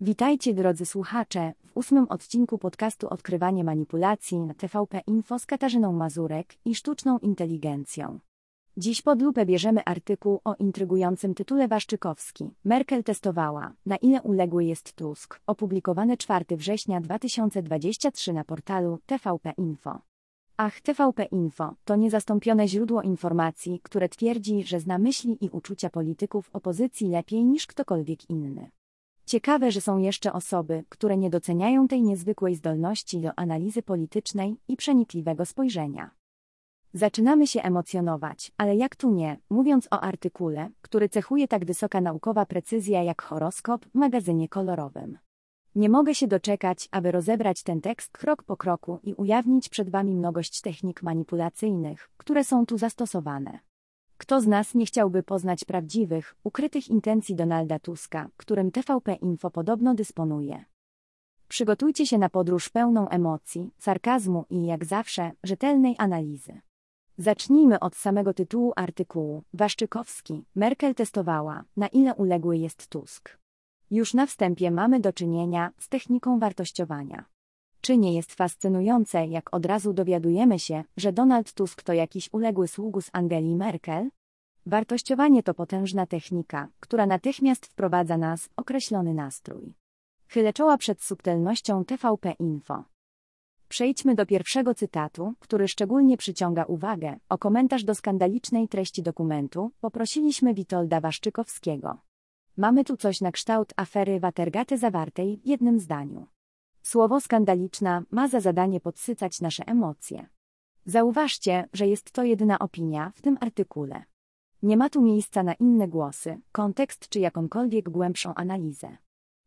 Witajcie drodzy słuchacze w ósmym odcinku podcastu Odkrywanie manipulacji na TVP Info z Katarzyną Mazurek i sztuczną inteligencją. Dziś pod lupę bierzemy artykuł o intrygującym tytule Waszczykowski. Merkel testowała, na ile uległy jest Tusk, opublikowany 4 września 2023 na portalu TVP Info. Ach, TVP Info to niezastąpione źródło informacji, które twierdzi, że zna myśli i uczucia polityków opozycji lepiej niż ktokolwiek inny. Ciekawe, że są jeszcze osoby, które nie doceniają tej niezwykłej zdolności do analizy politycznej i przenikliwego spojrzenia. Zaczynamy się emocjonować, ale jak tu nie, mówiąc o artykule, który cechuje tak wysoka naukowa precyzja jak horoskop w magazynie kolorowym. Nie mogę się doczekać, aby rozebrać ten tekst krok po kroku i ujawnić przed Wami mnogość technik manipulacyjnych, które są tu zastosowane. Kto z nas nie chciałby poznać prawdziwych, ukrytych intencji Donalda Tuska, którym TVP Info podobno dysponuje? Przygotujcie się na podróż pełną emocji, sarkazmu i, jak zawsze, rzetelnej analizy. Zacznijmy od samego tytułu artykułu. Waszczykowski, Merkel testowała, na ile uległy jest Tusk. Już na wstępie mamy do czynienia z techniką wartościowania. Czy nie jest fascynujące, jak od razu dowiadujemy się, że Donald Tusk to jakiś uległy sługus Angeli Merkel? Wartościowanie to potężna technika, która natychmiast wprowadza nas w określony nastrój. Chylę czoła przed subtelnością TVP Info. Przejdźmy do pierwszego cytatu, który szczególnie przyciąga uwagę. O komentarz do skandalicznej treści dokumentu poprosiliśmy Witolda Waszczykowskiego. Mamy tu coś na kształt afery Watergate zawartej w jednym zdaniu. Słowo skandaliczna ma za zadanie podsycać nasze emocje. Zauważcie, że jest to jedyna opinia w tym artykule. Nie ma tu miejsca na inne głosy, kontekst czy jakąkolwiek głębszą analizę.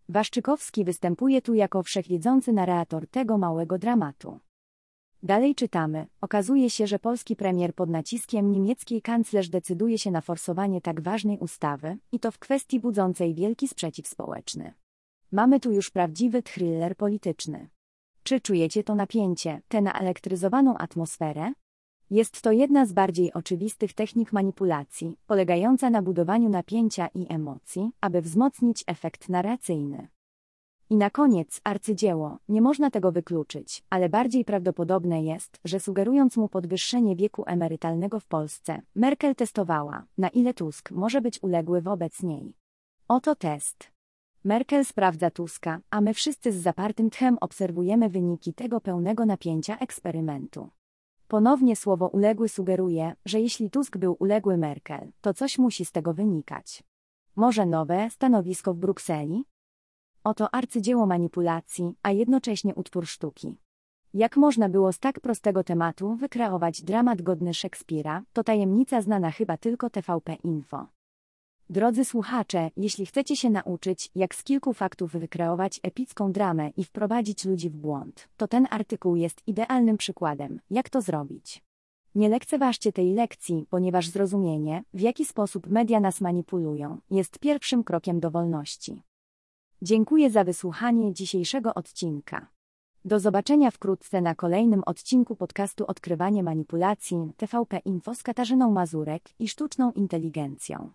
Waszczykowski występuje tu jako wszechwiedzący narrator tego małego dramatu. Dalej czytamy. Okazuje się, że polski premier pod naciskiem niemieckiej kanclerz decyduje się na forsowanie tak ważnej ustawy, i to w kwestii budzącej wielki sprzeciw społeczny. Mamy tu już prawdziwy thriller polityczny. Czy czujecie to napięcie, tę naelektryzowaną atmosferę? Jest to jedna z bardziej oczywistych technik manipulacji, polegająca na budowaniu napięcia i emocji, aby wzmocnić efekt narracyjny. I na koniec arcydzieło, nie można tego wykluczyć, ale bardziej prawdopodobne jest, że sugerując mu podwyższenie wieku emerytalnego w Polsce, Merkel testowała, na ile Tusk może być uległy wobec niej. Oto test. Merkel sprawdza Tuska, a my wszyscy z zapartym tchem obserwujemy wyniki tego pełnego napięcia eksperymentu. Ponownie słowo uległy sugeruje, że jeśli Tusk był uległy Merkel, to coś musi z tego wynikać. Może nowe stanowisko w Brukseli? Oto arcydzieło manipulacji, a jednocześnie utwór sztuki. Jak można było z tak prostego tematu wykreować dramat godny Szekspira, to tajemnica znana chyba tylko TVP Info. Drodzy słuchacze, jeśli chcecie się nauczyć, jak z kilku faktów wykreować epicką dramę i wprowadzić ludzi w błąd, to ten artykuł jest idealnym przykładem, jak to zrobić. Nie lekceważcie tej lekcji, ponieważ zrozumienie, w jaki sposób media nas manipulują, jest pierwszym krokiem do wolności. Dziękuję za wysłuchanie dzisiejszego odcinka. Do zobaczenia wkrótce na kolejnym odcinku podcastu Odkrywanie manipulacji TVP Info z Katarzyną Mazurek i sztuczną inteligencją.